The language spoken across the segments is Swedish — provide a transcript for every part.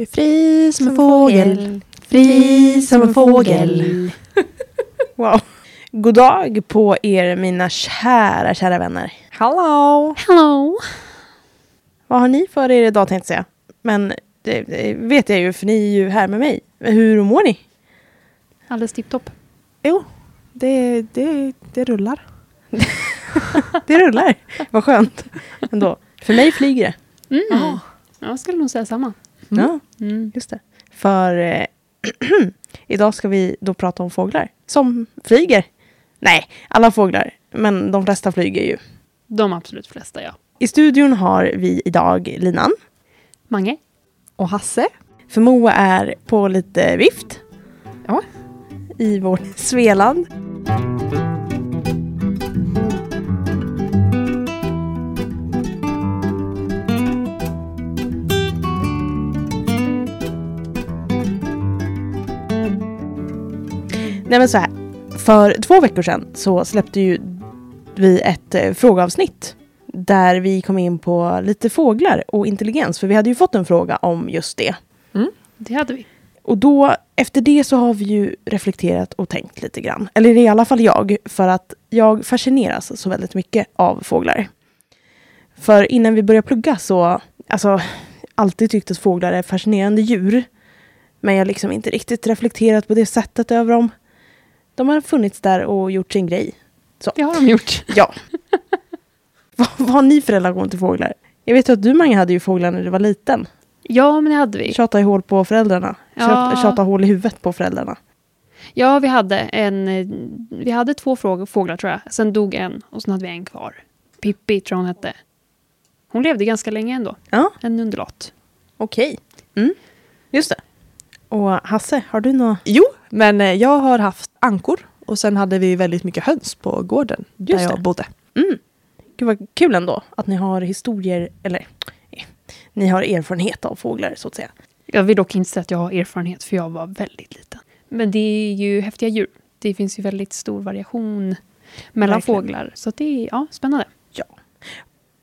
Är fri som en fågel. Fri som en fågel. wow. God dag på er mina kära, kära vänner. Hallå! Hello! Vad har ni för er idag tänkte jag. Men det, det vet jag ju för ni är ju här med mig. Hur mår ni? Alldeles tipptopp. Jo, det, det, det rullar. det rullar. Vad skönt. Ändå. För mig flyger det. Mm. Ja. Jag skulle nog säga samma. Mm. Ja, mm. just det. För eh, idag ska vi då prata om fåglar som flyger. Nej, alla fåglar. Men de flesta flyger ju. De absolut flesta, ja. I studion har vi idag Linan. Mange. Och Hasse. För Moa är på lite vift. Ja. I vårt Svealand. Nej men så här. För två veckor sedan så släppte ju vi ett eh, frågeavsnitt där vi kom in på lite fåglar och intelligens. För vi hade ju fått en fråga om just det. Mm, det hade vi. Och då, efter det så har vi ju reflekterat och tänkt lite grann. Eller i alla fall jag, för att jag fascineras så väldigt mycket av fåglar. För innan vi började plugga så, alltså, alltid tyckt att fåglar är fascinerande djur. Men jag har liksom inte riktigt reflekterat på det sättet över dem. De har funnits där och gjort sin grej. Så. Det har de gjort. Ja. vad, vad har ni för relation till fåglar? Jag vet att du Mange hade ju fåglar när du var liten. Ja, men det hade vi. Tjata i hål på föräldrarna. Ja. Tjata hål i huvudet på föräldrarna. Ja, vi hade en... Vi hade två fåglar tror jag. Sen dog en och sen hade vi en kvar. Pippi tror hon hette. Hon levde ganska länge ändå. Ja. En undulat. Okej. Mm. Just det. Och Hasse, har du något? Jo, men eh, jag har haft ankor och sen hade vi väldigt mycket höns på gården Just där jag det. bodde. Mm. Gud vad kul ändå att ni har historier, eller eh, ni har erfarenhet av fåglar så att säga. Jag vill dock inte säga att jag har erfarenhet för jag var väldigt liten. Men det är ju häftiga djur. Det finns ju väldigt stor variation mellan Verkligen. fåglar. Så det är ja, spännande. Ja.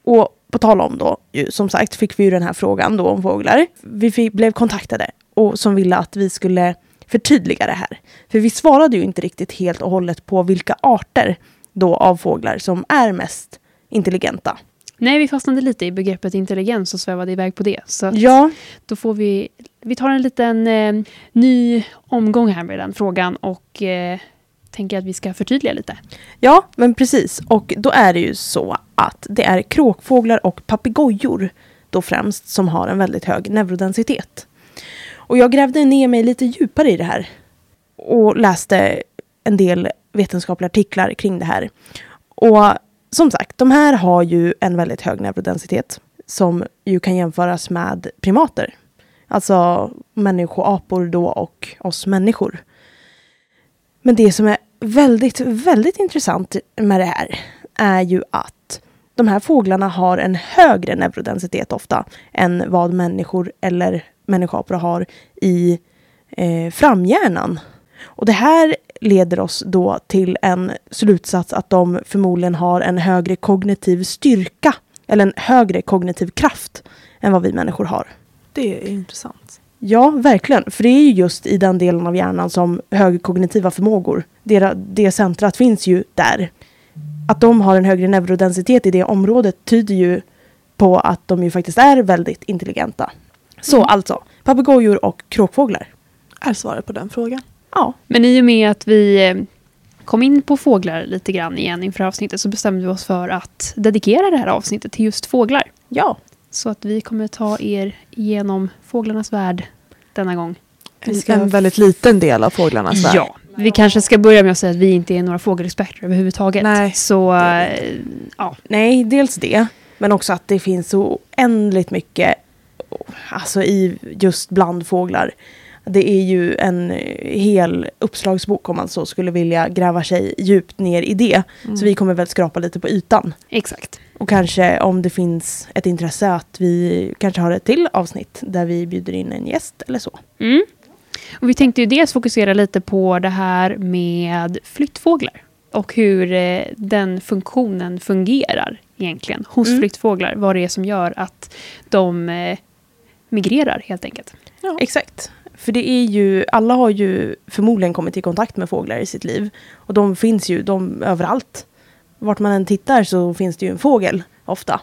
Och på tal om då, som sagt fick vi ju den här frågan då om fåglar. Vi fick, blev kontaktade och som ville att vi skulle förtydliga det här. För vi svarade ju inte riktigt helt och hållet på vilka arter då av fåglar som är mest intelligenta. Nej, vi fastnade lite i begreppet intelligens och svävade iväg på det. Så ja. då får vi, vi tar en liten eh, ny omgång här med den frågan och eh, tänker att vi ska förtydliga lite. Ja, men precis. Och då är det ju så att det är kråkfåglar och papegojor då främst som har en väldigt hög neurodensitet. Och jag grävde ner mig lite djupare i det här och läste en del vetenskapliga artiklar kring det här. Och som sagt, de här har ju en väldigt hög neurodensitet som ju kan jämföras med primater. Alltså människoapor då och oss människor. Men det som är väldigt, väldigt intressant med det här är ju att de här fåglarna har en högre neurodensitet ofta än vad människor eller människoapor har i eh, framhjärnan. Och det här leder oss då till en slutsats att de förmodligen har en högre kognitiv styrka eller en högre kognitiv kraft än vad vi människor har. Det är intressant. Ja, verkligen. För det är ju just i den delen av hjärnan som högkognitiva förmågor, det, det centrat finns ju där. Att de har en högre neurodensitet i det området tyder ju på att de ju faktiskt är väldigt intelligenta. Så mm. alltså, papegojor och kråkfåglar. Är svaret på den frågan. Ja. Men i och med att vi eh, kom in på fåglar lite grann igen inför avsnittet så bestämde vi oss för att dedikera det här avsnittet till just fåglar. Ja. Så att vi kommer ta er igenom fåglarnas värld denna gång. Ska... En väldigt liten del av fåglarnas värld. Ja. Vi kanske ska börja med att säga att vi inte är några fågelexperter överhuvudtaget. Nej. Så, äh, ja. Nej, dels det. Men också att det finns så oändligt mycket alltså i just bland fåglar. Det är ju en hel uppslagsbok om man så skulle vilja gräva sig djupt ner i det. Mm. Så vi kommer väl skrapa lite på ytan. Exakt. Och kanske om det finns ett intresse att vi kanske har ett till avsnitt där vi bjuder in en gäst eller så. Mm. Och vi tänkte ju dels fokusera lite på det här med flyttfåglar och hur eh, den funktionen fungerar egentligen hos mm. flyttfåglar. Vad det är som gör att de eh, migrerar helt enkelt. Exakt. För det är ju, alla har ju förmodligen kommit i kontakt med fåglar i sitt liv. Och de finns ju de, överallt. Vart man än tittar så finns det ju en fågel ofta.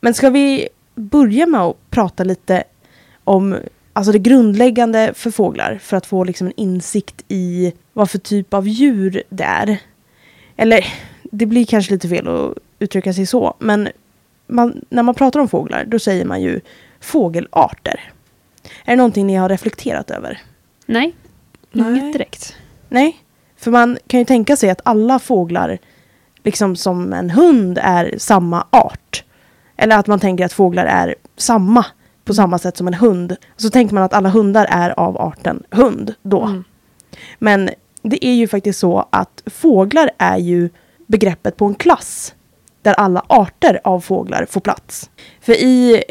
Men ska vi börja med att prata lite om alltså det grundläggande för fåglar för att få liksom en insikt i vad för typ av djur det är. Eller det blir kanske lite fel att uttrycka sig så, men man, när man pratar om fåglar då säger man ju fågelarter. Är det någonting ni har reflekterat över? Nej, Nej. inget direkt. Nej, för man kan ju tänka sig att alla fåglar, liksom som en hund, är samma art. Eller att man tänker att fåglar är samma på samma sätt som en hund. Så tänker man att alla hundar är av arten hund då. Mm. Men det är ju faktiskt så att fåglar är ju begreppet på en klass där alla arter av fåglar får plats. För i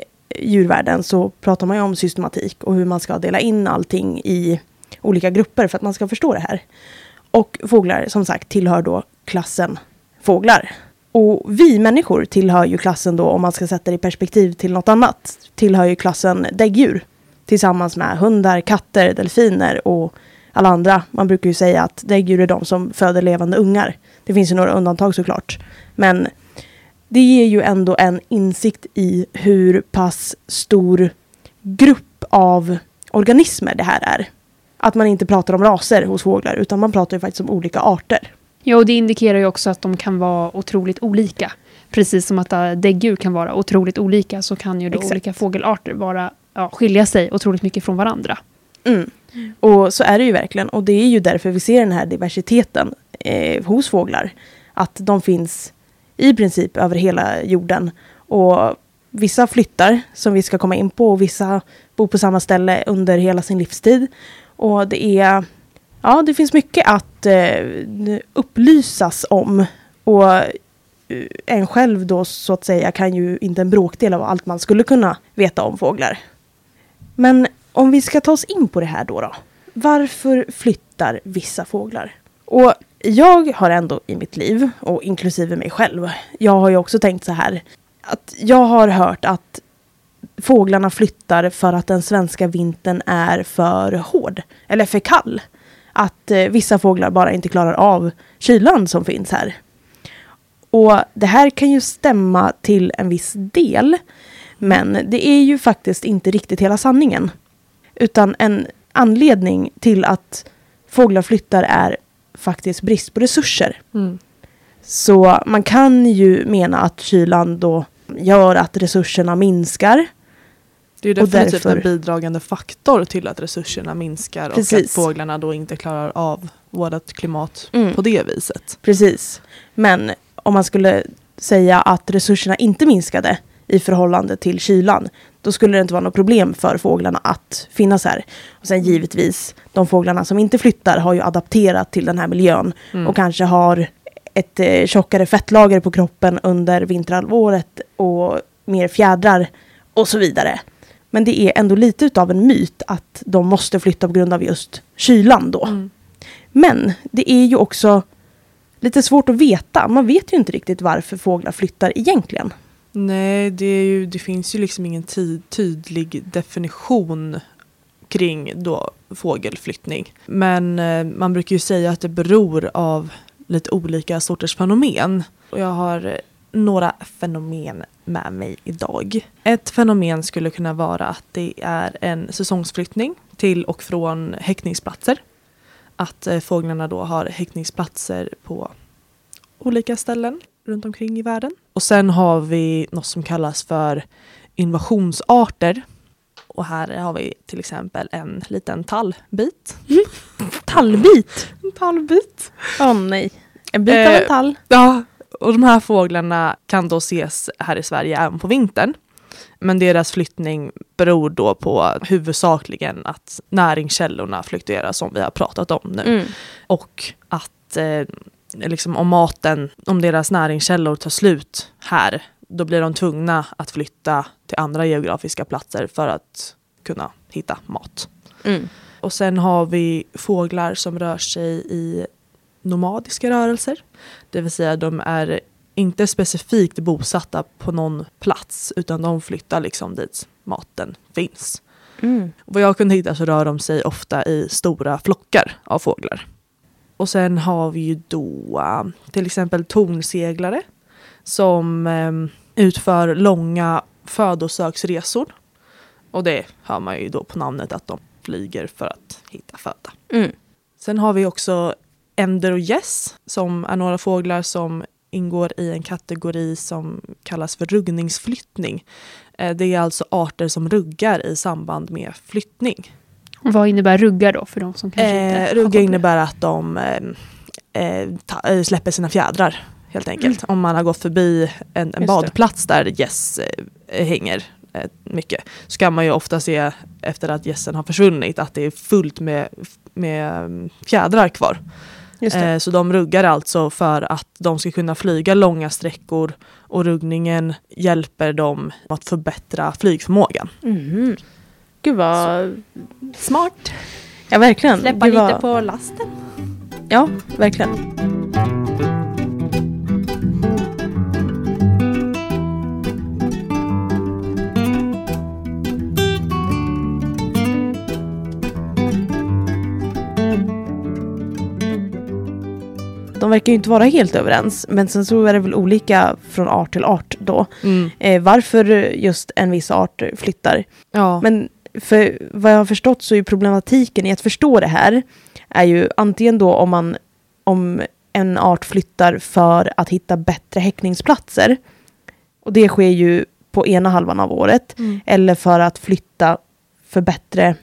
djurvärlden så pratar man ju om systematik och hur man ska dela in allting i olika grupper för att man ska förstå det här. Och fåglar som sagt tillhör då klassen fåglar. Och vi människor tillhör ju klassen då, om man ska sätta det i perspektiv till något annat, tillhör ju klassen däggdjur. Tillsammans med hundar, katter, delfiner och alla andra. Man brukar ju säga att däggdjur är de som föder levande ungar. Det finns ju några undantag såklart. Men det ger ju ändå en insikt i hur pass stor grupp av organismer det här är. Att man inte pratar om raser hos fåglar utan man pratar ju faktiskt om olika arter. Ja, och det indikerar ju också att de kan vara otroligt olika. Precis som att äh, däggdjur kan vara otroligt olika så kan ju då Exakt. olika fågelarter vara, ja, skilja sig otroligt mycket från varandra. Mm. Och så är det ju verkligen. Och det är ju därför vi ser den här diversiteten eh, hos fåglar. Att de finns i princip över hela jorden. Och vissa flyttar, som vi ska komma in på, och vissa bor på samma ställe under hela sin livstid. Och det är... Ja, det finns mycket att eh, upplysas om. Och eh, en själv då så att säga kan ju inte en bråkdel av allt man skulle kunna veta om fåglar. Men om vi ska ta oss in på det här då, då. Varför flyttar vissa fåglar? Och jag har ändå i mitt liv, och inklusive mig själv, jag har ju också tänkt så här. Att jag har hört att fåglarna flyttar för att den svenska vintern är för hård. Eller för kall. Att eh, vissa fåglar bara inte klarar av kylan som finns här. Och det här kan ju stämma till en viss del. Men det är ju faktiskt inte riktigt hela sanningen. Utan en anledning till att fåglar flyttar är faktiskt brist på resurser. Mm. Så man kan ju mena att kylan då gör att resurserna minskar. Det är Och definitivt därför- en bidragande faktor till att resurserna minskar och Precis. att fåglarna då inte klarar av vårt klimat Mm. på det viset. Precis. Men om man skulle säga att resurserna inte minskade i förhållande till kylan, då skulle det inte vara något problem för fåglarna att finnas här. Och sen givetvis, de fåglarna som inte flyttar har ju adapterat till den här miljön Mm. och kanske har ett eh, tjockare fettlager på kroppen under vinterhalvåret och mer fjädrar och så vidare. Men det är ändå lite utav en myt att de måste flytta på grund av just kylan då. Mm. Men det är ju också lite svårt att veta. Man vet ju inte riktigt varför fåglar flyttar egentligen. Nej, det, är ju, det finns ju liksom ingen ty- tydlig definition kring då fågelflyttning. Men eh, man brukar ju säga att det beror av lite olika sorters fenomen. Och jag har några fenomen med mig idag. Ett fenomen skulle kunna vara att det är en säsongsflyttning till och från häckningsplatser. Att eh, fåglarna då har häckningsplatser på olika ställen runt omkring i världen. Och sen har vi något som kallas för invasionsarter. Och här har vi till exempel en liten tallbit. Tallbit! En tallbit. Åh nej. En bit av Eh, en tall. Ja, och de här fåglarna kan då ses här i Sverige även på vintern. Men deras flyttning beror då på huvudsakligen att näringskällorna fluktuerar som vi har pratat om nu. Mm. Och att eh, liksom om maten, om deras näringskällor tar slut här, då blir de tvungna att flytta till andra geografiska platser för att kunna hitta mat. Mm. Och sen har vi fåglar som rör sig i nomadiska rörelser. Det vill säga de är inte specifikt bosatta på någon plats utan de flyttar liksom dit maten finns. Mm. Vad jag kunde hitta så rör de sig ofta i stora flockar av fåglar. Och sen har vi ju då till exempel tornseglare som eh, utför långa födosöksresor. Och det hör man ju då på namnet att de flyger för att hitta föda. Mm. Sen har vi också änder och gäss som är några fåglar som ingår i en kategori som kallas för ruggningsflyttning. Eh, Det är alltså arter som ruggar i samband med flyttning. Och vad innebär ruggar då för de som kanske inte Eh, har rugga innebär att de eh, eh, ta, eh, släpper sina fjädrar helt enkelt. Om man har gått förbi en, en det. badplats där gäss eh, hänger eh, mycket så kan man ju ofta se efter att gässen har försvunnit att det är fullt med, med mm, fjädrar kvar. Just det. Eh, så de ruggar alltså för att de ska kunna flyga långa sträckor och ruggningen hjälper dem att förbättra flygförmågan. Mhm. Gud vad... Smart! Ja, verkligen. Släppa Gud, lite vad- på lasten. Ja, verkligen. De verkar ju inte vara helt överens, men sen så är det väl olika från art till art då. Mm. Eh, varför just en viss art flyttar. Ja. Men för vad jag har förstått så är problematiken i att förstå det här är ju antingen då om man om en art flyttar för att hitta bättre häckningsplatser. Och det sker ju på ena halvan av året. Mm. Eller för att flytta för bättre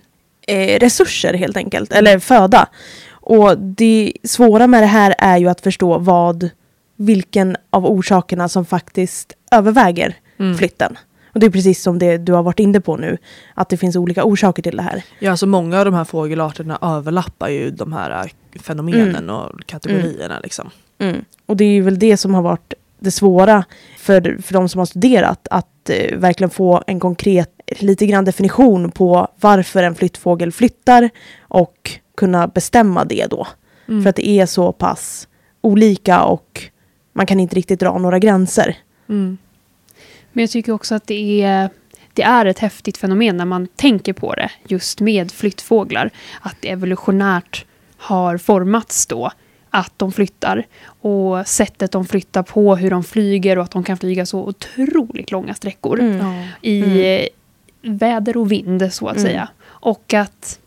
eh, resurser helt enkelt. Eller föda. Och det svåra med det här är ju att förstå vad vilken av orsakerna som faktiskt överväger Mm. flytten. Och det är precis som det du har varit inne på nu. Att det finns olika orsaker till det här. Ja, så många av de här fågelarterna överlappar ju de här äh, fenomenen och kategorierna. Liksom. Mm. Och det är ju väl det som har varit det svåra för, för de som har studerat. Att eh, verkligen få en konkret, lite grann definition på varför en flyttfågel flyttar. Och kunna bestämma det då. Mm. För att det är så pass olika och man kan inte riktigt dra några gränser. Men jag tycker också att det är, det är ett häftigt fenomen när man tänker på det, just med flyttfåglar. Att det evolutionärt har formats då, att de flyttar. Och sättet de flyttar på, hur de flyger och att de kan flyga så otroligt långa sträckor. Mm. I Mm. väder och vind så att Mm. säga. Och att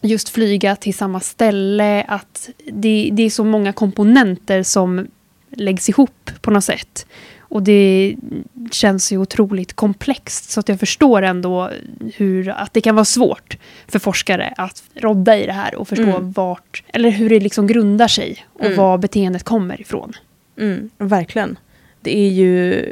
just flyga till samma ställe, att det, det är så många komponenter som läggs ihop på något sätt. Och det känns ju otroligt komplext så att jag förstår ändå hur, att det kan vara svårt för forskare att rodda i det här och förstå Mm. vart, eller hur det liksom grundar sig och Mm. var beteendet kommer ifrån. Mm, verkligen. Det är ju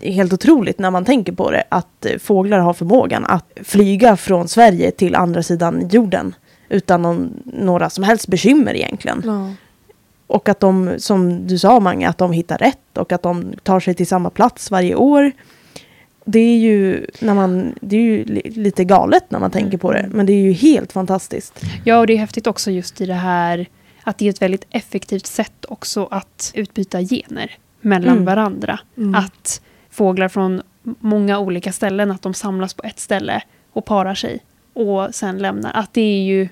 helt otroligt när man tänker på det att fåglar har förmågan att flyga från Sverige till andra sidan jorden utan någon, några som helst bekymmer egentligen. Ja. Och att de, som du sa Mange, att de hittar rätt och att de tar sig till samma plats varje år. Det är ju, när man, det är ju li- lite galet när man tänker på det, men det är ju helt fantastiskt. Ja, och det är häftigt också just i det här att det är ett väldigt effektivt sätt också att utbyta gener mellan Mm. varandra. Mm. Att fåglar från många olika ställen, att de samlas på ett ställe och parar sig och sen lämnar. Att det är ju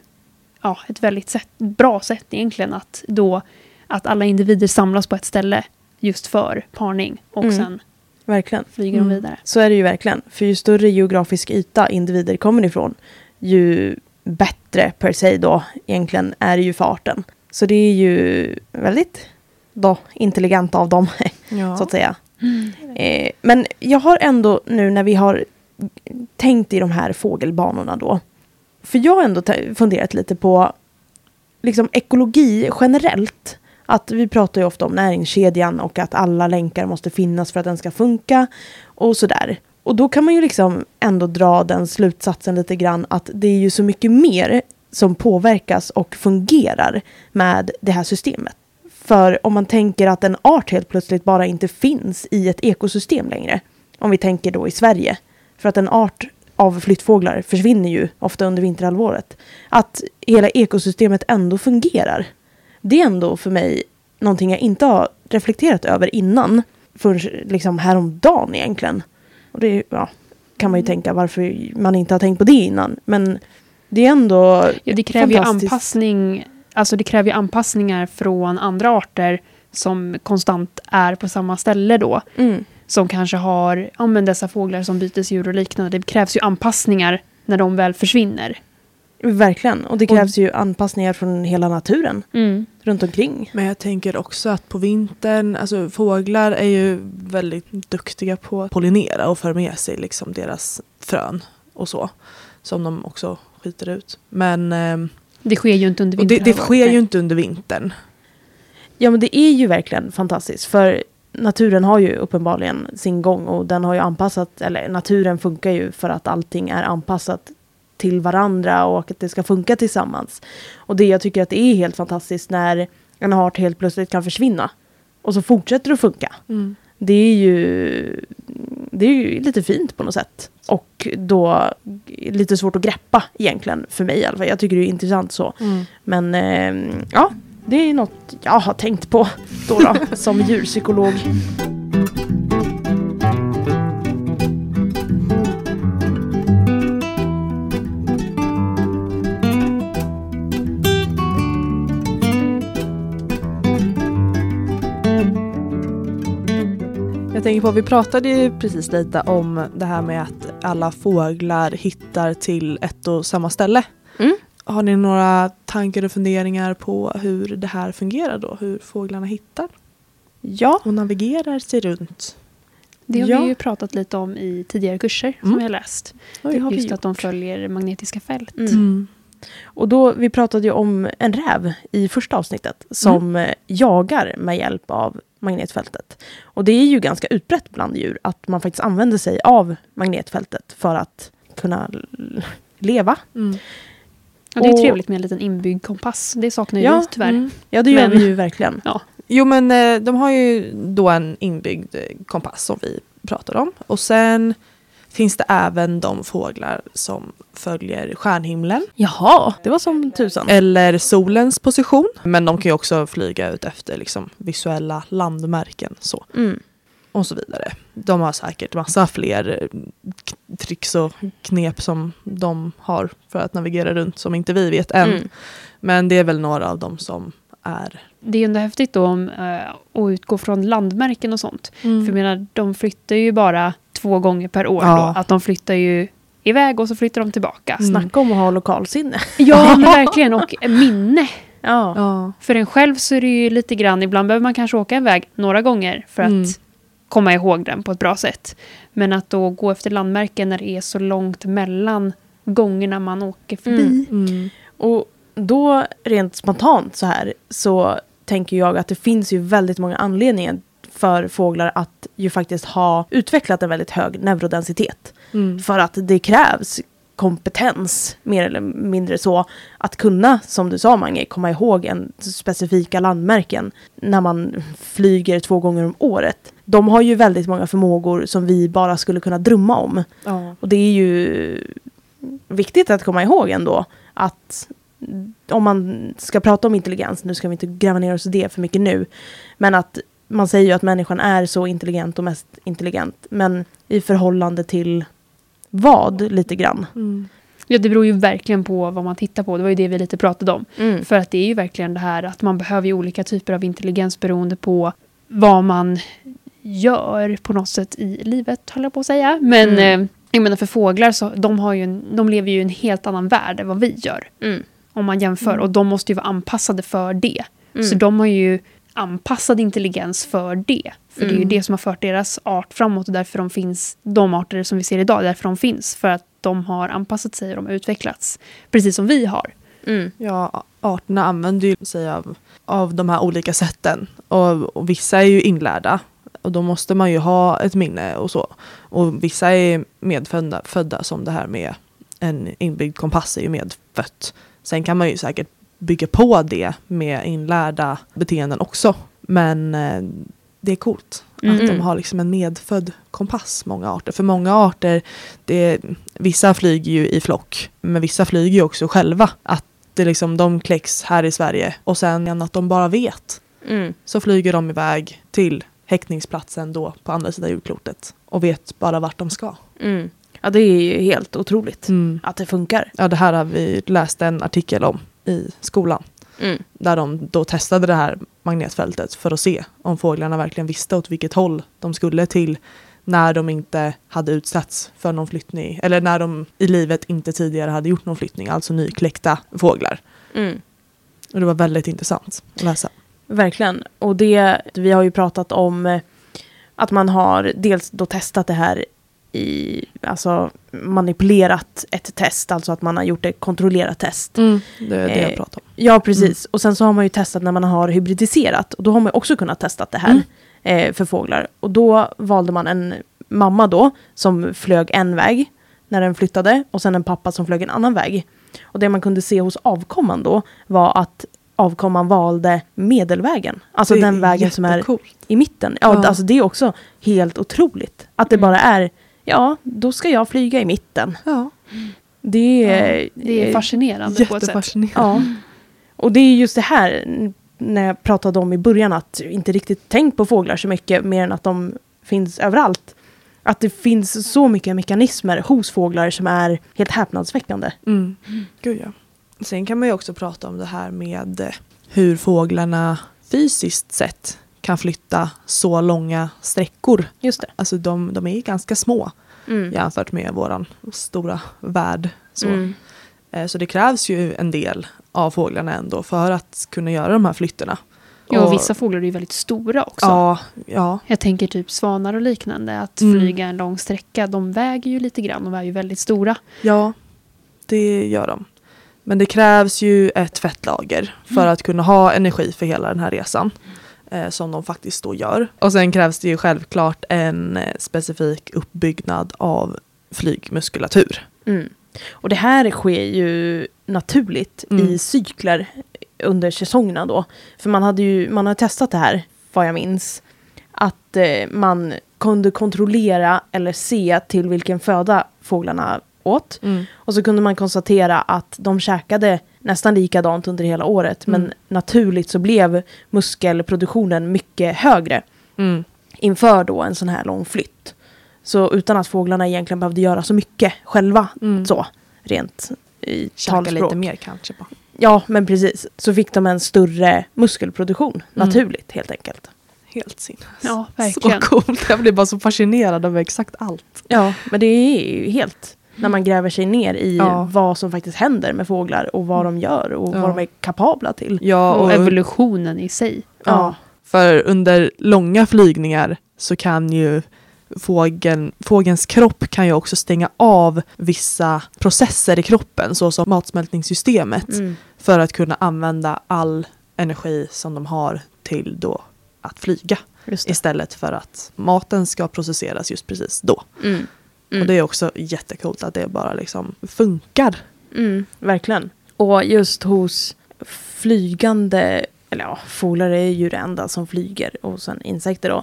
ja, ett väldigt sätt, bra sätt egentligen att då att alla individer samlas på ett ställe just för parning och Mm. sen Verkligen. flyger de Mm. vidare. Så är det ju verkligen. För ju större geografisk yta individer kommer ifrån, ju bättre per se då egentligen är det ju för arten. Så det är ju väldigt då, intelligent av dem, Ja. så att säga. Eh, men jag har ändå nu när vi har tänkt i de här fågelbanorna då. För jag har ändå funderat lite på liksom ekologi generellt. Att vi pratar ju ofta om näringskedjan och att alla länkar måste finnas för att den ska funka och sådär. Och då kan man ju liksom ändå dra den slutsatsen lite grann att det är ju så mycket mer som påverkas och fungerar med det här systemet. För om man tänker att en art helt plötsligt bara inte finns i ett ekosystem längre. Om vi tänker då i Sverige. För att en art av flyttfåglar försvinner ju ofta under vinterhalvåret. Att hela ekosystemet ändå fungerar. Det är ändå för mig någonting jag inte har reflekterat över innan. För liksom häromdagen egentligen. Och det ja, kan man ju tänka varför man inte har tänkt på det innan. Men det är ändå Ja, det kräver ju fantastiskt. anpassning. Alltså det kräver ju anpassningar från andra arter som konstant är på samma ställe då. Mm. Som kanske har ja, men dessa fåglar som bytesdjur och liknande. Det krävs ju anpassningar när de väl försvinner. Verkligen. Och det krävs ju anpassningar från hela naturen Mm. runt omkring. Men jag tänker också att på vintern, alltså fåglar är ju väldigt duktiga på att pollinera och föra med sig liksom deras frön och så. Som de också skiter ut. Men eh, Det sker ju inte under och det, vintern. det sker ju inte under vintern. Ja men det är ju verkligen fantastiskt. För naturen har ju uppenbarligen sin gång och den har ju anpassat, eller naturen funkar ju för att allting är anpassat till varandra och att det ska funka tillsammans. Och det jag tycker att det är helt fantastiskt när en art helt plötsligt kan försvinna. Och så fortsätter det att funka. Det är ju, det är ju lite fint på något sätt. Och då lite svårt att greppa egentligen för mig i alla fall. Jag tycker det är intressant så. Men eh, ja, det är något jag har tänkt på då, då som djurpsykolog. Jag tänker på, vi pratade ju precis lite om det här med att alla fåglar hittar till ett och samma ställe. Mm. Har ni några tankar och funderingar på hur det här fungerar då? Hur fåglarna hittar Ja, och navigerar sig runt? Det har Ja. vi ju pratat lite om i tidigare kurser som Mm. vi har läst. det har Just att de följer magnetiska fält. Mm. Och då, vi pratade ju om en räv i första avsnittet som eh, jagar med hjälp av magnetfältet. Och det är ju ganska utbrett bland djur att man faktiskt använder sig av magnetfältet för att kunna leva. Mm. Och det är Och- trevligt med en liten inbyggd kompass. Det saknar ju Ja, vi tyvärr. Mm. Ja, det gör Men- vi ju verkligen. Jo men eh, de har ju då en inbyggd eh, kompass som vi pratar om. Och sen finns det även de fåglar som följer stjärnhimlen. Jaha, det var som tusan. Eller solens position. Men de kan ju också flyga ut efter liksom, visuella landmärken. Så. Mm. Och så vidare. De har säkert massa fler eh, tricks och knep som de har för att navigera runt som inte vi vet än. Mm. Men det är väl några av dem som är Det är ju ändå häftigt då om, eh, att utgå från landmärken och sånt. För jag menar, de flyttar ju bara två gånger per år. Ja. Då. Att de flyttar ju iväg och så flyttar de tillbaka. Mm. Snacka om att ha lokalsinne. Ja, men verkligen. Och minne. Ja. Ja. För en själv så är det ju lite grann, ibland behöver man kanske åka iväg några gånger för att Mm. komma ihåg den på ett bra sätt. Men att då gå efter landmärken när det är så långt mellan gångerna man åker förbi. Mm. Mm. Och då rent spontant så här så tänker jag att det finns ju väldigt många anledningar för fåglar att ju faktiskt ha utvecklat en väldigt hög neurodensitet. Mm. För att det krävs kompetens, mer eller mindre så, att kunna, som du sa Mange, komma ihåg en specifika landmärken när man flyger två gånger om året. De har ju väldigt många förmågor som vi bara skulle kunna drömma om. Ja. Och det är ju viktigt att komma ihåg ändå att om man ska prata om intelligens, nu ska vi inte gräva ner oss i det för mycket nu, men att man säger ju att människan är så intelligent och mest intelligent, men i förhållande till vad lite grann. Mm. Ja, det beror ju verkligen på vad man tittar på. Det var ju det vi lite pratade om. Mm. För att det är ju verkligen det här att man behöver ju olika typer av intelligens beroende på vad man gör på något sätt i livet, håller jag på att säga. Men Mm. eh, jag menar för fåglar så de, har ju en, de lever ju i en helt annan värld än vad vi gör. Mm. Om man jämför. Mm. Och de måste ju vara anpassade för det. Mm. Så de har ju anpassad intelligens för det. För det är ju Mm. det som har fört deras art framåt och därför de finns, de arter som vi ser idag, därför de finns. För att de har anpassat sig och de har utvecklats. Precis som vi har. Mm. Ja, arterna använder ju sig av, av de här olika sätten. Och, och vissa är ju inlärda. Och då måste man ju ha ett minne och så. Och vissa är medfödda födda, som det här med en inbyggd kompass är ju medfött. Sen kan man ju säkert bygga på det med inlärda beteenden också. Men eh, det är coolt Mm. att de har liksom en medfödd kompass, många arter. För många arter, det, vissa flyger ju i flock, men vissa flyger ju också själva. Att det liksom, de kläcks här i Sverige och sen att de bara vet. Mm. Så flyger de iväg till häckningsplatsen då på andra sidan jordklotet och vet bara vart de ska. Mm. Ja, det är ju helt otroligt Mm. att det funkar. Ja, det här har vi läst en artikel om i skolan. Mm. Där de då testade det här magnetfältet för att se om fåglarna verkligen visste åt vilket håll de skulle till när de inte hade utsatts för någon flyttning. Eller när de i livet inte tidigare hade gjort någon flyttning, alltså nykläckta fåglar. Mm. Och det var väldigt intressant att läsa. Verkligen. Och det, vi har ju pratat om eh, att man har dels då testat det här i, alltså manipulerat ett test, alltså att man har gjort ett kontrollerat test. Det är det Eh, jag pratar om. Ja, precis. Och sen så har man ju testat när man har hybridiserat. Och då har man också kunnat testa det här Mm. eh, för fåglar. Och då valde man en mamma då som flög en väg när den flyttade och sen en pappa som flög en annan väg. Och det man kunde se hos avkomman då var att avkomman valde medelvägen. Alltså den vägen som är i mitten. Ja, Ja. Alltså det är också helt otroligt. Att det Mm. bara är, ja, då ska jag flyga i mitten. Ja, Det är... Det är fascinerande på ett sätt. Ja. Och det är just det här när jag pratade om i början att inte riktigt tänkt på fåglar så mycket mer än att de finns överallt. Att det finns så mycket mekanismer hos fåglar som är helt häpnadsväckande. Mm. Gud ja. Sen kan man ju också prata om det här med eh, hur fåglarna fysiskt sett kan flytta så långa sträckor. Just det. Alltså de, de är ganska små Mm. jämfört med våran stora värld. Så. Mm. Eh, så det krävs ju en del av fåglarna ändå för att kunna göra de här flytterna. Ja, och Och- vissa fåglar är ju väldigt stora också. Ja, ja. Jag tänker typ svanar och liknande. Att Mm. flyga en lång sträcka, de väger ju lite grann. De är ju väldigt stora. Ja, det gör de. Men det krävs ju ett fettlager för Mm. att kunna ha energi för hela den här resan. Eh, som de faktiskt då gör. Och sen krävs det ju självklart en eh, specifik uppbyggnad av flygmuskulatur. Mm. Och det här sker ju naturligt Mm. i cykler under säsongerna då. För man hade ju, man har testat det här, vad jag minns. Att eh, man kunde kontrollera eller se till vilken föda fåglarna åt. Och så kunde man konstatera att de käkade nästan likadant under hela året. Men Mm. naturligt så blev muskelproduktionen mycket högre Mm. inför då en sån här lång flytt. Så utan att fåglarna egentligen behövde göra så mycket själva, Mm. så rent i Käka talspråk. lite mer kanske. Bara. Ja, men precis. Så fick de en större muskelproduktion, Mm. naturligt helt enkelt. Helt sinnes. Ja, Så verkligen. coolt. Jag blir bara så fascinerad av exakt allt. Ja, men det är ju helt när man gräver sig ner i Ja. vad som faktiskt händer med fåglar och vad de gör och Ja. vad de är kapabla till. Ja, Och och, evolutionen i sig. Ja. för under långa flygningar så kan ju fågeln, fågelns kropp kan ju också stänga av vissa processer i kroppen såsom matsmältningssystemet Mm. för att kunna använda all energi som de har till då att flyga istället för att maten ska processeras just precis då. Mm. Mm. Och det är också jättekult att det bara liksom funkar. Mm, verkligen. Och just hos flygande, eller ja, fåglar är ju det enda som flyger och sen insekter då.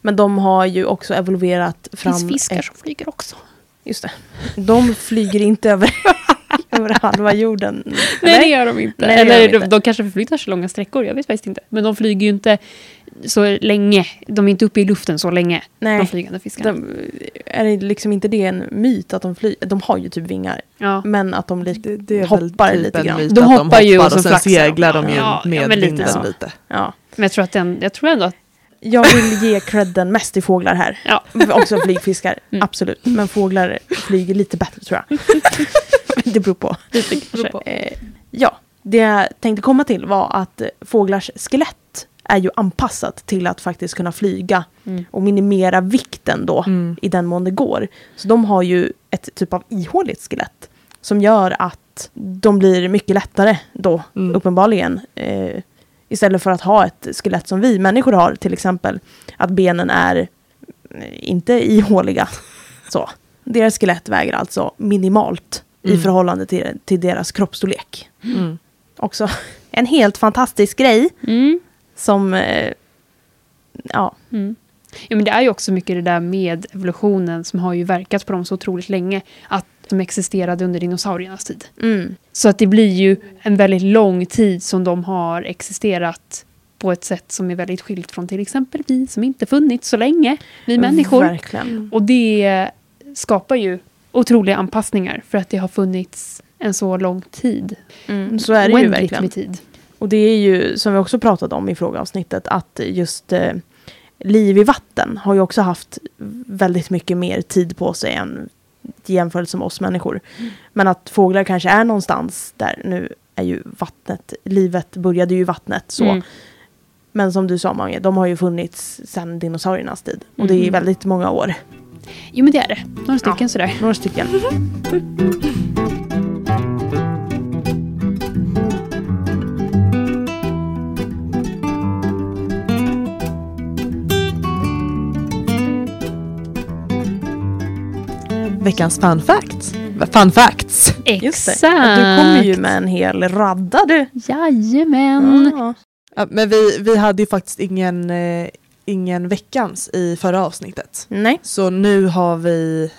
Men de har ju också evoluerat Det fram... finns fiskar ett- som flyger också. Just det. De flyger inte över, över halva jorden. Nej, det eller? gör de inte. Nej, Eller de de, inte. de kanske förflyttar sig långa sträckor, jag vet faktiskt inte. Men de flyger ju inte så länge. De är inte uppe i luften så länge, de Nej. flygande fiskarna. De, är det liksom inte det en myt att de flyger? De har ju typ vingar. ja. Men att de lik, Det, det är hoppar typ lite grann. De hoppar ju och och så sen flaxar de. seglar de ju Ja, ja, med men lite vinden så. lite. Ja. Men jag tror, att den, jag tror ändå att Jag vill ge credden mest till fåglar här. Ja. Också flygfiskar, Mm. absolut. Men fåglar flyger lite bättre tror jag. det beror på. lite kanske. Eh, ja, det jag tänkte komma till var att eh, fåglars skelett är ju anpassat till att faktiskt kunna flyga Mm. och minimera vikten då Mm. i den mån det går. Så de har ju ett typ av ihåligt skelett som gör att de blir mycket lättare då, Mm. uppenbarligen. Eh, istället för att ha ett skelett som vi människor har, till exempel att benen är eh, inte ihåliga. Så. Deras skelett väger alltså minimalt i Mm. förhållande till, till deras kroppsstorlek. Mm. Också en helt fantastisk grej Mm. som, eh, ja, Mm. Ja, men det är ju också mycket det där med evolutionen som har ju verkat på dem så otroligt länge. Att de existerade under dinosauriernas tid. mm, Så att det blir ju en väldigt lång tid som de har existerat på ett sätt som är väldigt skilt från till exempel vi som inte funnits så länge, vi människor. Verkligen. Och det skapar ju otroliga anpassningar för att det har funnits en så lång tid. Mm, så är det ju Oändligt verkligen. med tid. Och det är ju, som vi också pratade om i frågeavsnittet, att just eh, liv i vatten har ju också haft väldigt mycket mer tid på sig än i jämförelse med oss människor. Men att fåglar kanske är någonstans där, nu är ju vattnet, livet började ju i vattnet så. Mm. Men som du sa Mange, de har ju funnits sedan dinosauriernas tid. Och det är Mm. väldigt många år. Jo men det är det. Några stycken Ja. sådär. Några stycken. Veckans fun facts. Fun facts. Just det. Exakt. Du kommer ju med en hel radda du. Jajamän. Ja. Ja, men vi, vi hade ju faktiskt ingen, eh, ingen veckans i förra avsnittet. Nej. Så nu har vi...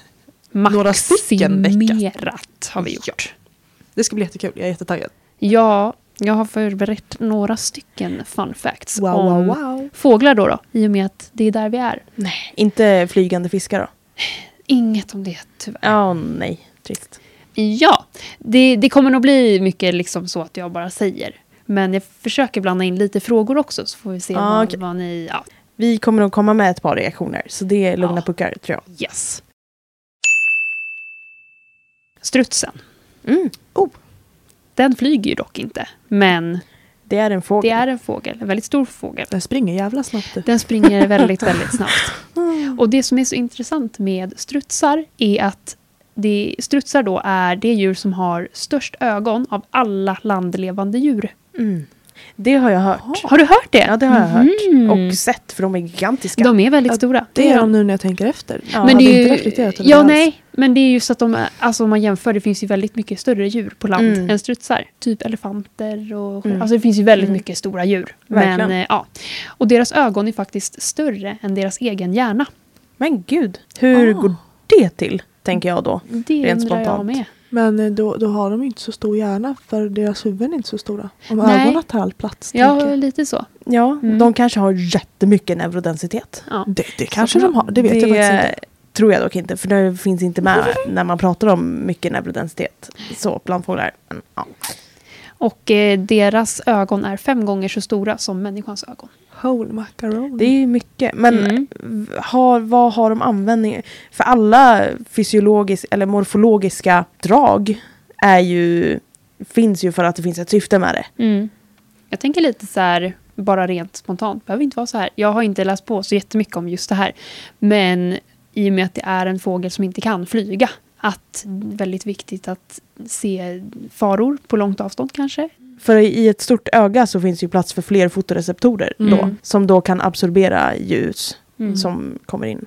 Några stycken vecka. Maximerat har vi gjort. Det ska bli jättekul, jag är jättetaggad. Ja, jag har förberett några stycken fun facts Wow, om wow, wow. fåglar då, då. I och med att det är där vi är. Nej, inte flygande fiskar då? Inget om det tyvärr. Ja, nej. Trist. Ja, det, det kommer nog bli mycket liksom så att jag bara säger. Men jag försöker blanda in lite frågor också så får vi se Ah, vad, okej. vad ni... Ja, Vi kommer nog komma med ett par reaktioner, så det är lugna Ja. puckar tror jag. yes. Strutsen. Mm. Den flyger ju dock inte. Men Det är en fågel. det är en fågel, en väldigt stor fågel. Den springer jävla snabbt du. Den springer väldigt, väldigt snabbt. Och det som är så intressant med strutsar är att det, strutsar då är det djur som har störst ögon av alla landlevande djur. Mm. Det har jag hört. Har du hört det? Ja, det har jag Mhm. hört. Och sett, för de är gigantiska. De är väldigt Ja, stora. Det är de nu när jag tänker efter. Ja, jag men det är inte ju, över ja, alls. nej, men det är ju så att de, är- alltså om man jämför, det finns ju väldigt mycket större djur på land Mm. än strutsar. Typ elefanter och Mm. alltså det finns ju väldigt Mm. mycket stora djur. Verkligen. Men, eh, ja. Och deras ögon är faktiskt större än deras egen hjärna. Men gud, hur Ah. går det till? Tänker jag då. Det Rent undrar jag spontant. med. Men eh, då, då har de inte så stor hjärna för deras huvuden är inte så stora. Om Nej. ögonen tar all plats. Ja, lite så. Ja, Mm. de kanske har jättemycket neurodensitet. Ja. Det, det kanske kan de har, det vet jag faktiskt inte. tror jag dock inte, för det finns inte med när man pratar om mycket neurodensitet. Så bland fåglar. Ja. Och eh, deras ögon är fem gånger så stora som människans ögon. Whole macaroni. Det är mycket. Men Mm. har, vad har de användning För alla fysiologiska eller morfologiska drag är ju, finns ju för att det finns ett syfte med det. Mm. Jag tänker lite så här, bara rent spontant, behöver inte vara så här. Jag har inte läst på så jättemycket om just det här. Men i och med att det är en fågel som inte kan flyga, att väldigt viktigt att se faror på långt avstånd kanske. För i ett stort öga så finns ju plats för fler fotoreceptorer Mm. då, som då kan absorbera ljus Mm. som kommer in.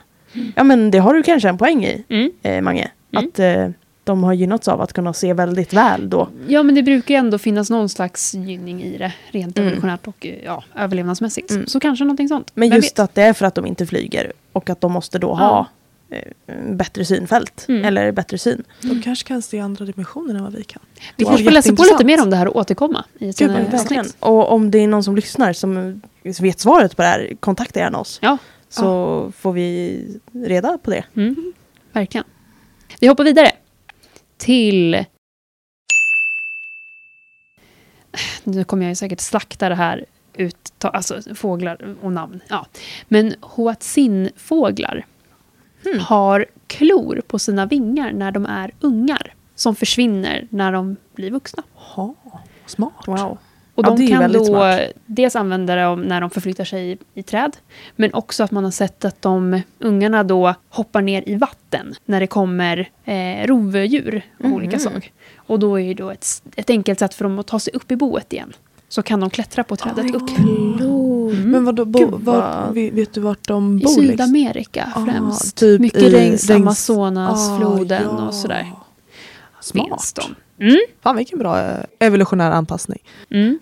Ja men det har du kanske en poäng i, Mm. eh, Mange. Mm. Att eh, de har gynnats av att kunna se väldigt väl då. Ja, men det brukar ju ändå finnas någon slags gynning i det, rent Mm. evolutionärt och eh, ja, överlevnadsmässigt. Mm. Så kanske någonting sånt. Men Vem just vet? att det är för att de inte flyger och att de måste då ha eh, bättre synfält. Mm. Eller bättre syn. De kanske kan se andra dimensioner än vad vi kan. Vi kanske får läsa på lite mer om det här och återkomma i ett Gud, avsnitt. Och om det är någon som lyssnar som vet svaret på det här, kontakta gärna oss. Ja. Så får vi reda på det. Mm, verkligen. Vi hoppar vidare till... Nu kommer jag ju säkert slakta det här ut, alltså fåglar och namn. Ja. Men hoatzin-fåglar Hmm. har klor på sina vingar när de är ungar som försvinner när de blir vuxna. Jaha, smart. Wow. Och Ja, de kan då smart. dels använda det om- när de förflyttar sig i, i träd. Men också att man har sett att de ungarna då hoppar ner i vatten när det kommer eh, rovdjur av Mhm. olika slag. Och då är det då ett, ett enkelt sätt för dem att ta sig upp i boet igen. Så kan de klättra på trädet Oj, upp. Klor. Mm. Men vadå, bo, Gud, vad- vet, vet du vart de I bor? liksom? Sydamerika Ah, främst. typ Mycket i längs Amazonasfloden Ah, ja. och sådär. Smart. Mm. Fan vilken bra eh, evolutionär anpassning. Mm.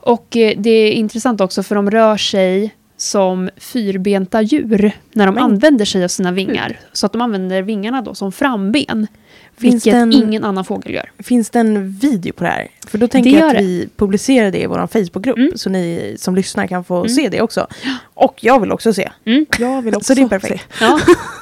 Och eh, det är intressant också för de rör sig som fyrbenta djur när de Men- använder sig av sina vingar. Så att de använder vingarna då som framben. Finns vilket det en- ingen annan fågel gör. Finns det en video på det här? För då tänker Det jag att det. vi publicerar det i vår Facebookgrupp. Mm. Så ni som lyssnar kan få Mm. se det också. Och jag vill också se. Mm. Jag vill också Så det är perfekt. Ja,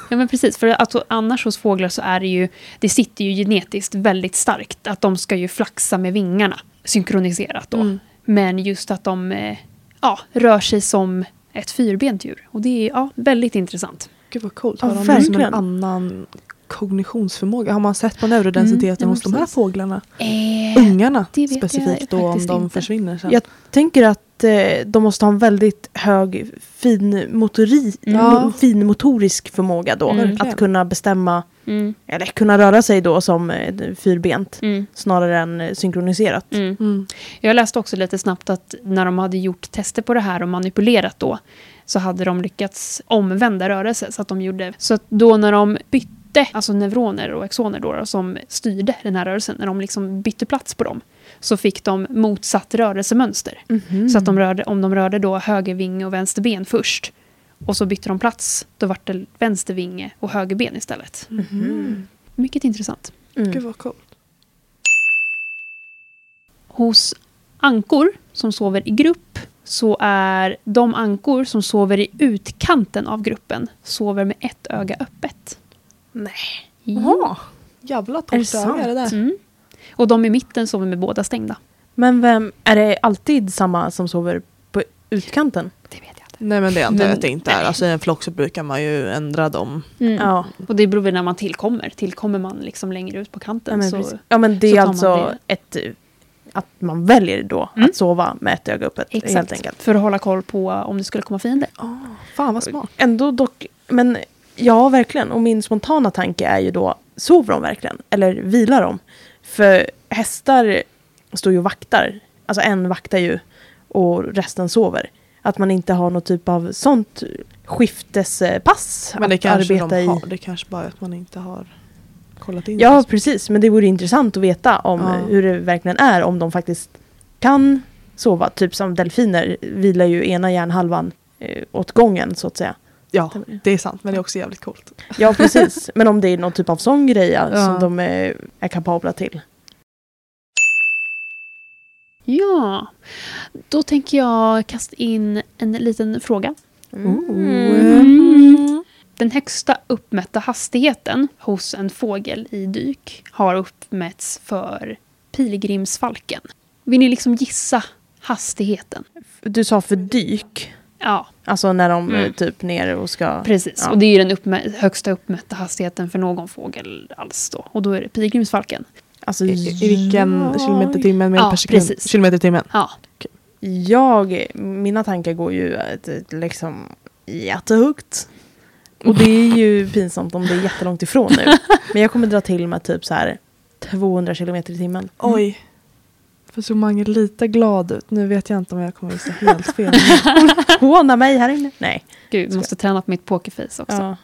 Ja men precis, för alltså, annars hos fåglar så är det ju, det sitter ju genetiskt väldigt starkt att de ska ju flaxa med vingarna synkroniserat då. Mm. Men just att de eh, ja, rör sig som ett fyrbent djur. Och det är ja, väldigt intressant. Gud vad coolt. Ja, Har de liksom verkligen. en annan kognitionsförmåga? Har man sett på neurodensiteten Mm, hos de här fåglarna? Eh, Ungarna specifikt då om de inte. försvinner sen. Jag tänker att eh, de måste ha en väldigt hög fin, motori, Ja. fin motorisk förmåga då. Mm. Att kunna bestämma, mm, eller kunna röra sig då som eh, fyrbent. mm, Snarare än eh, synkroniserat. mm. Mm. Jag läste också lite snabbt att när de hade gjort tester på det här och manipulerat då så hade de lyckats omvända rörelse. Så att de gjorde så att då när de bytte, alltså neuroner och exoner då, som styrde den här rörelsen, när de liksom bytte plats på dem så fick de motsatt rörelsemönster. Mhm. Så att de rörde, om de rörde då höger vinge och vänster ben först och så bytte de plats, då vart det vänster vinge och höger ben istället. Mhm. Mycket intressant. Mm. Gud vad coolt. Hos ankor som sover i grupp så är de ankor som sover i utkanten av gruppen sover med ett öga öppet. Nej. Ja. Jaha. Jävla Är det torrt öga är det där. Mm. Och de i mitten sover med båda stängda. Men vem, är det alltid samma som sover på utkanten? Det vet jag inte. Nej men det antar jag att det inte är. Alltså i en flock så brukar man ju ändra dem. Mm. Ja. Och det beror väl när man tillkommer. Tillkommer man liksom längre ut på Ja kanten men, så... ja, men det är alltså ett... eh, Att man väljer då Mm. att sova med ett öga öppet. Exakt. Helt enkelt. För att hålla koll på om det skulle komma fiender. Oh, fan vad smart. Ändå dock, men ja verkligen. Och min spontana tanke är ju då, sover de verkligen? Eller vilar de? För hästar står ju och vaktar. Alltså en vaktar ju och resten sover. Att man inte har någon typ av sånt skiftespass Men det att kanske arbeta de i. har. Det kanske bara är att man inte har kollat in Ja, det. precis. Men det vore intressant att veta om Ja. hur det verkligen är. Om de faktiskt kan sova. Typ som delfiner vilar ju ena hjärnhalvan eh, åt gången så att säga. Ja, det är sant. Men det är också jävligt coolt. Ja, precis. Men om det är någon typ av sån grej ja, som de är, är kapabla till. Ja, då tänker jag kasta in en liten fråga. Mm. Den högsta uppmätta hastigheten hos en fågel i dyk har uppmätts för pilgrimsfalken. Vill ni liksom gissa hastigheten? Du sa för dyk. Ja, Alltså när de Mm. är typ ner och ska... precis. Ja. Och det är ju den uppmä- högsta uppmätta hastigheten för någon fågel alls då. Och då är det pilgrimsfalken. Alltså, I, i vilken jag- kilometer timmen? Ja, per sekund? precis. Kilometer timmen. Ja, Jag, mina tankar går ju att, liksom jättehögt. Och det är ju pinsamt om det är jättelångt ifrån nu. Men jag kommer dra till med typ så här 200 kilometer i timmen. Oj. För såg Mange lite glad ut. Nu vet jag inte om jag kommer gissa helt fel. Håna mig här inne. Nej. gud, måste träna på mitt pokerface också. Ja.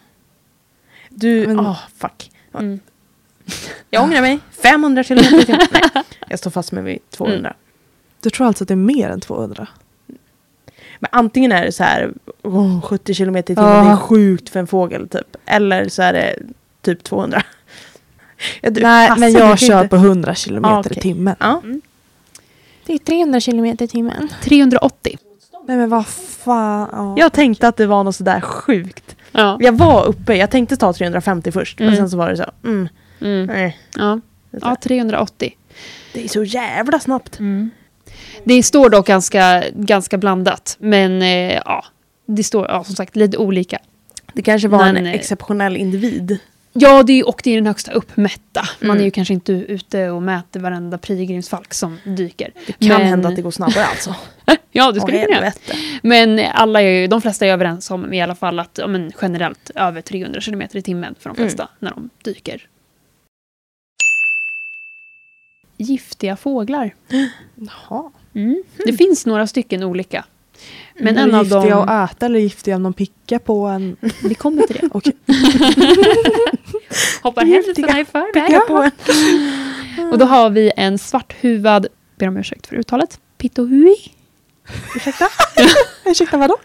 Du, Men- åh fuck. Mm. Jag ångrar mig. 500 kilometer. Nej, jag står fast med vid 200. Du tror alltså att det är mer än 200? Men antingen är det så här åh, 70 kilometer i timmen, Ja. det är sjukt för en fågel typ. Eller så är det typ 200. Ja, du, Nej, men du jag kör inte- på 100 kilometer Ah, okej. i timmen. Ja. Det är 300 kilometer i timmen. 380. Nej men vad fan. Ja. Jag tänkte att det var något sådär sjukt. Ja. Jag var uppe, jag tänkte ta 350 först. Men Mm. sen så var det så, mm, Mm. nej. Ja. ja, 380. Det är så jävla snabbt. Det står dock ganska, ganska blandat. Men eh, ja, det står ja, som sagt lite olika. Det kanske var Men, en eh, exceptionell individ. Ja, det är, och det är den högsta uppmätta. Man Mm. är ju kanske inte ute och mäter varenda pilgrimsfalk som dyker. Det kan Men- hända att det går snabbare alltså. Ja, det skulle kunna. Men alla är de flesta är överens om i alla fall att ja, men generellt över 300 km i timmen för de Mm. flesta när de dyker. Giftiga fåglar. Jaha. Mm. Det finns några stycken olika. Men en är av giftiga dem... att äta eller giftiga om de pickar på en? Vi kommer till det. Hoppar händelserna i förväg. En. Och då har vi en svarthuvad, ber om ursäkt för uttalet, pitohui. Ursäkta? Ursäkta vadå?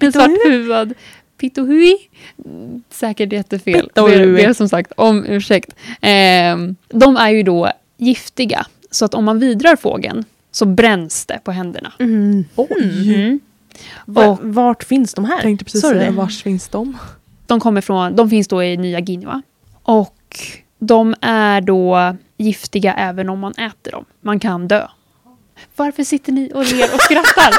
En svarthuvad pitohui. Mm, Säkert jättefel. Pitohui. Ber, ber som sagt om ursäkt. Ehm, de är ju då giftiga. Så att om man vidrar fågeln så bränns det på händerna. Mm. Mm. Va- Och- Vart finns de här? Tänkte precis säga vars finns de? De, kommer från, de finns då i Nya Guinea. Och de är då giftiga även om man äter dem. Man kan dö. Varför sitter ni och ler och skrattar?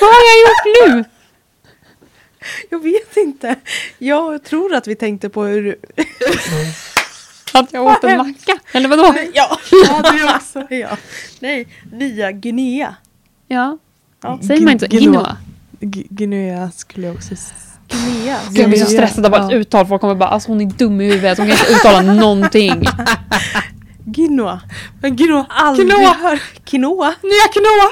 Vad har jag gjort nu? Jag vet inte. Jag tror att vi tänkte på hur... Att jag åt en macka? Eller vadå? Ja, ja det också. Ja. Nej, Nya Guinea. Ja, Ja. säger man inte så? Ginoa. Guinea skulle jag också s- Guinea. Jag blir så stressad av att Ja. uttal. Folk kommer bara, alltså hon är dum i huvudet. Hon kan inte uttala någonting. Quinoa. Men Ginoa! Aldrig Quinoa! hör. Quinoa. Nya quinoa!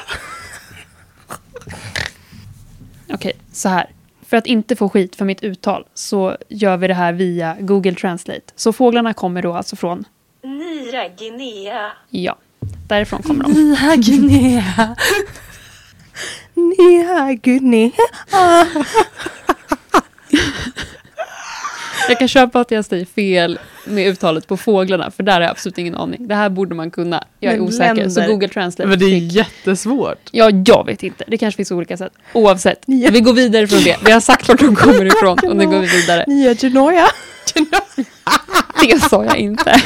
Okej, så här. För att inte få skit för mitt uttal så gör vi det här via Google Translate. Så fåglarna kommer då alltså från, Nya Guinea. ja, därifrån kommer de. Nya Guinea. Nya Guinea. Jag kan köpa att jag säger fel med uttalet på fåglarna, för där har jag absolut ingen aning. Det här borde man kunna. Jag är Men osäker, så länder- Google Translate. Men det är fick- jättesvårt. Ja, jag vet inte. Det kanske finns olika sätt. Oavsett, Ja. vi går vidare från det. Vi har sagt vart de kommer ifrån och nu går vi vidare. Nya Genoa. Det sa jag inte.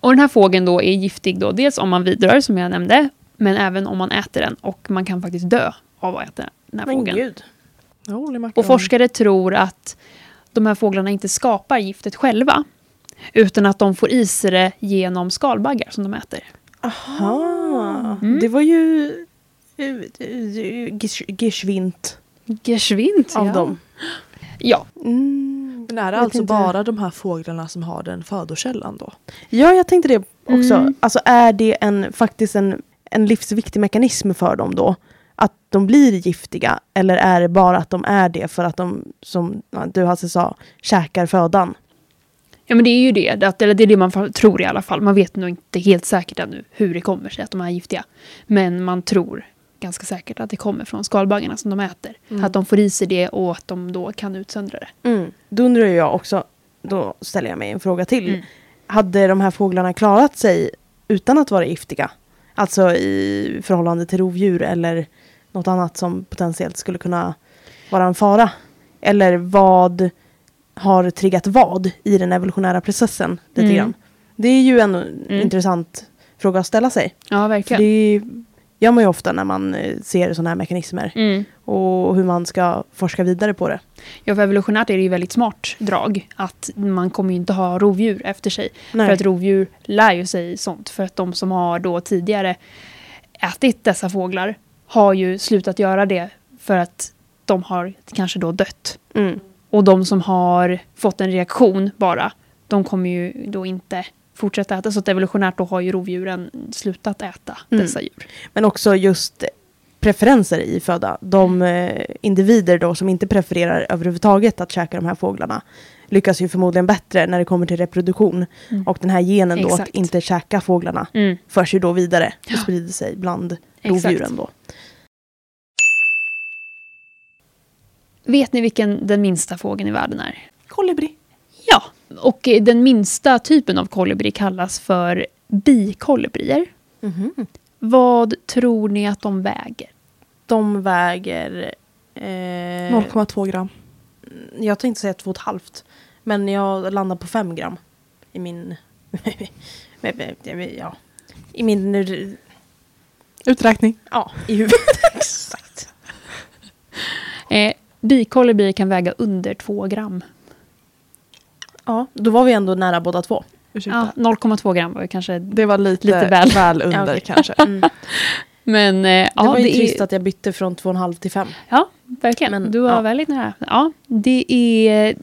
Och den här fågeln då är giftig då, dels om man vidrör som jag nämnde, men även om man äter den och man kan faktiskt dö av att äta den här Men fågeln. gud. Och forskare tror att de här fåglarna inte skapar giftet själva, utan att de får i sig det genom skalbaggar som de äter. Aha. Mm. Det var ju eh, eh, geschwint Geschwint, av ja. dem. Ja, Mm. Men är det alltså inte. bara de här fåglarna som har den födokällan då? Ja, jag tänkte det också. Mm. Alltså är det en, faktiskt en, en livsviktig mekanism för dem då? Att de blir giftiga? Eller är det bara att de är det för att de, som du Hasse sa, käkar födan? Ja men det är ju det, att- eller det är det man tror i alla fall. Man vet nog inte helt säkert ännu hur det kommer sig att de är giftiga. Men man tror ganska säkert att det kommer från skalbaggarna som de äter. Mm. Att de får i sig det och att de då kan utsöndra det. Mm. Då undrar jag också, då ställer jag mig en fråga till. Mm. Hade de här fåglarna klarat sig utan att vara giftiga? Alltså i förhållande till rovdjur eller något annat som potentiellt skulle kunna vara en fara? Eller vad har triggat vad i den evolutionära processen? Lite Mm. Det är ju en Mm. intressant fråga att ställa sig. Ja, För verkligen. det gör man ju ofta när man eh, ser sådana här mekanismer. Mm. Och hur man ska forska vidare på det. Ja, för evolutionärt är det ju väldigt smart drag. Att man kommer ju inte ha rovdjur efter sig. Nej. För att rovdjur lär ju sig sånt. För att de som har då tidigare ätit dessa fåglar har ju slutat göra det för att de har kanske då dött. Mm. Och de som har fått en reaktion bara, de kommer ju då inte fortsätta äta. Så att evolutionärt då har ju rovdjuren slutat äta Mm. dessa djur. Men också just preferenser i föda. De eh, individer då som inte prefererar överhuvudtaget att käka de här fåglarna lyckas ju förmodligen bättre när det kommer till reproduktion. Mm. Och den här genen då Exakt. att inte käka fåglarna Mm. förs ju då vidare och Ja. sprider sig bland rovdjuren då. Vet ni vilken den minsta fågeln i världen är? Kolibri. Ja, och eh, den minsta typen av kolibri kallas för bikolibrier. Mhm. Vad tror ni att de väger? De väger... Eh, 0,2 gram. jag tänkte säga två och ett halvt. Men jag landar på fem gram. I min... ja. I min... Uträkning. Ja, i huvudet. Exakt. Eh, bikolibrier kan väga under två gram. Ja, då var vi ändå nära båda två. Ursäkta. Ja, 0,2 gram var ju kanske... Det var lite, Lite väl. väl, under Ja, okej. kanske. Mm. Men eh, Det ja, var ju det trist är, att jag bytte från två och en halv till fem. Ja, verkligen. Men, du var ja. väldigt nära. Ja, det är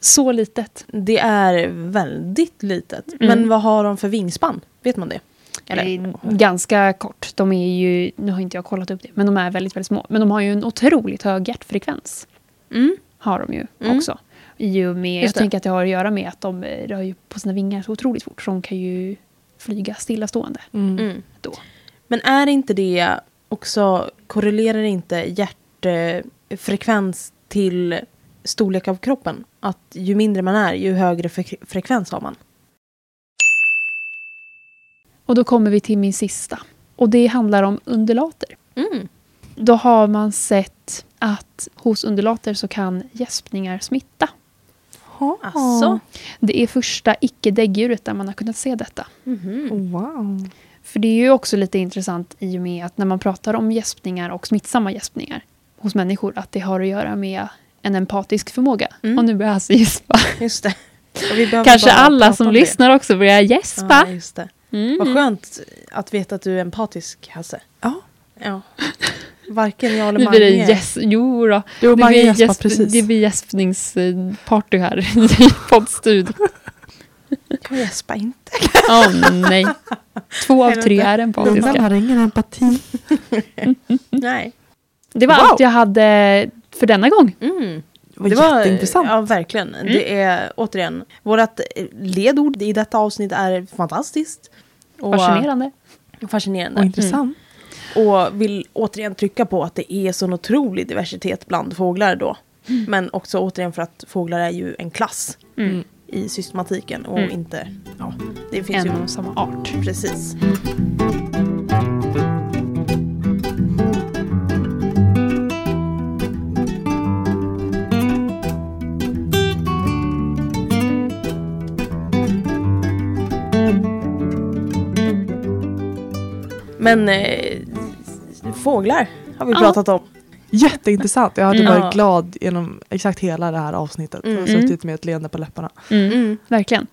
så litet. Det är väldigt litet. Mm. Men vad har de för vingspann? Vet man det? Det är ganska kort. De är ju, nu har inte jag kollat upp det, men de är väldigt, väldigt små. Men de har ju en otroligt hög hjärtfrekvens. Mm. Har de ju Mm. också. I och med, jag tänker att det har att göra med att de rör ju på sina vingar så otroligt fort. Så de kan ju flyga stillastående. Mm. Mm. Då. Men är inte det också, korrelerar inte hjärtfrekvens till storlek av kroppen? Att ju mindre man är, ju högre fre- frekvens har man. Och då kommer vi till min sista. Och det handlar om undulater. Mm. Då har man sett att hos undulater så kan gäspningar smitta. Alltså. Det är första icke-däggdjuret där man har kunnat se detta. Mhm. Wow. För det är ju också lite intressant i och med att när man pratar om gäspningar och smittsamma gäspningar hos människor, att det har att göra med en empatisk förmåga. Mm. Och nu börjar Hasse gäspa. Just det. Och vi behöver Kanske alla som det. lyssnar också börjar gäspa. Ja, just det. Mm. Vad skönt att veta att du är empatisk, Hasse. Ja. Ja. Varken jag eller Nu blir det Mange. gäs... Jo då. Jo, det, Mange blir gäspar gäsp... precis. det blir gäspningsparty här i poddstudion. Jag gäspar inte. Åh nej. Två av tre är empatiska. har ingen empati. Nej. Det var Wow. allt jag hade för denna gång. Mm. Det var, Det var jätteintressant. Ja, verkligen. Det är återigen, vårt ledord i detta avsnitt är fantastiskt. Och Fascinerande. Fascinerande. och intressant. Och vill återigen trycka på att det är sån otrolig diversitet bland fåglar då. Men också återigen för att fåglar är ju en klass Mm. i systematiken och Mm. inte, ja, det finns En ju och samma art. precis. Men eh, fåglar har vi Ja. pratat om. Jätteintressant. Jag hade Mm. Ja. varit glad genom exakt hela det här avsnittet. Jag har Mm. suttit med ett leende på läpparna. Mm. Mm. Verkligen.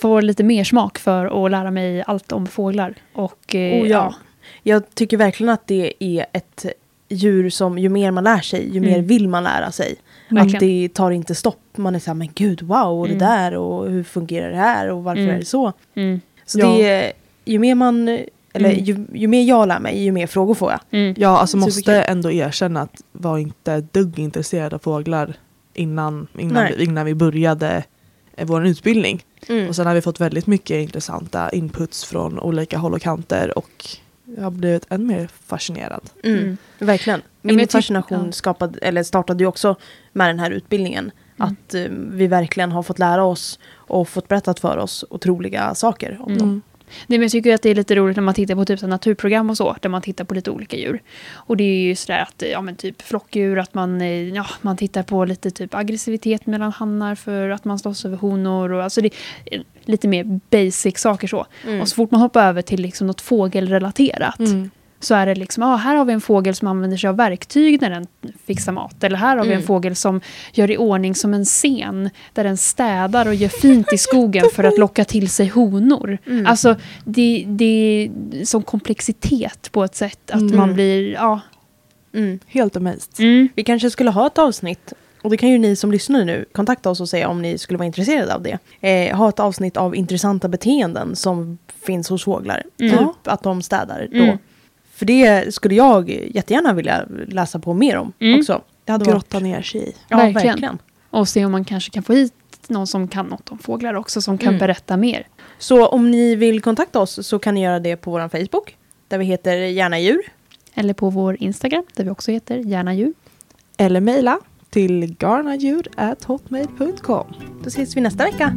Får lite mer smak för att lära mig allt om fåglar. Och, eh, Oh, ja. Jag tycker verkligen att det är ett djur som ju mer man lär sig, ju Mm. mer vill man lära sig. Verkligen. Att det tar inte stopp. Man är så här, men gud, wow, och det Mm. där och hur fungerar det här och varför Mm. är det så? Mm. Så Ja. det är, ju mer man, eller Mm. ju, ju mer jag lär mig, ju mer frågor får jag. Mm. Jag alltså måste Superkul. ändå erkänna att var inte dugg intresserad av fåglar innan, innan, vi, innan vi började eh, vår utbildning. Mm. Och sen har vi fått väldigt mycket intressanta inputs från olika håll och kanter och jag har blivit än mer fascinerad. Mm. Mm. Verkligen. men Min jag fascination ja. skapade, eller startade ju också med den här utbildningen. Mm. Att eh, vi verkligen har fått lära oss och fått berättat för oss otroliga saker om Mm. dem. Nej, men jag tycker att det är lite roligt när man tittar på typ naturprogram och så, där man tittar på lite olika djur. Och det är ju sådär att, ja men typ flockdjur, att man, eh, ja, man tittar på lite typ aggressivitet mellan hannar för att man slåss över honor och alltså det är lite mer basic saker så. Mm. Och så fort man hoppar över till liksom något fågelrelaterat Mm. Så är det liksom, ja här har vi en fågel som använder sig av verktyg när den fixar mat. Eller här har vi en Mm. fågel som gör i ordning som en scen där den städar och gör fint i skogen för att locka till sig honor. Mm. Alltså det, det är som komplexitet på ett sätt att Mm. man blir, ja. Mm. Helt amazed. Mm. Vi kanske skulle ha ett avsnitt, och det kan ju ni som lyssnar nu kontakta oss och säga om ni skulle vara intresserade av det. Eh, ha ett avsnitt av intressanta beteenden som finns hos fåglar. Mm. Typ att de städar då. För det skulle jag jättegärna vilja läsa på mer om Mm. också. Det hade varit... Grotta ner sig i. Ja, Verkligen. verkligen. Och se om man kanske kan få hit någon som kan något om fåglar också, som kan Mm. berätta mer. Så om ni vill kontakta oss så kan ni göra det på vår Facebook. Där vi heter Gärna Djur. Eller på vår Instagram, där vi också heter Gärna djur. Eller mejla till garnadjur.hotmail.com. Då ses vi nästa vecka.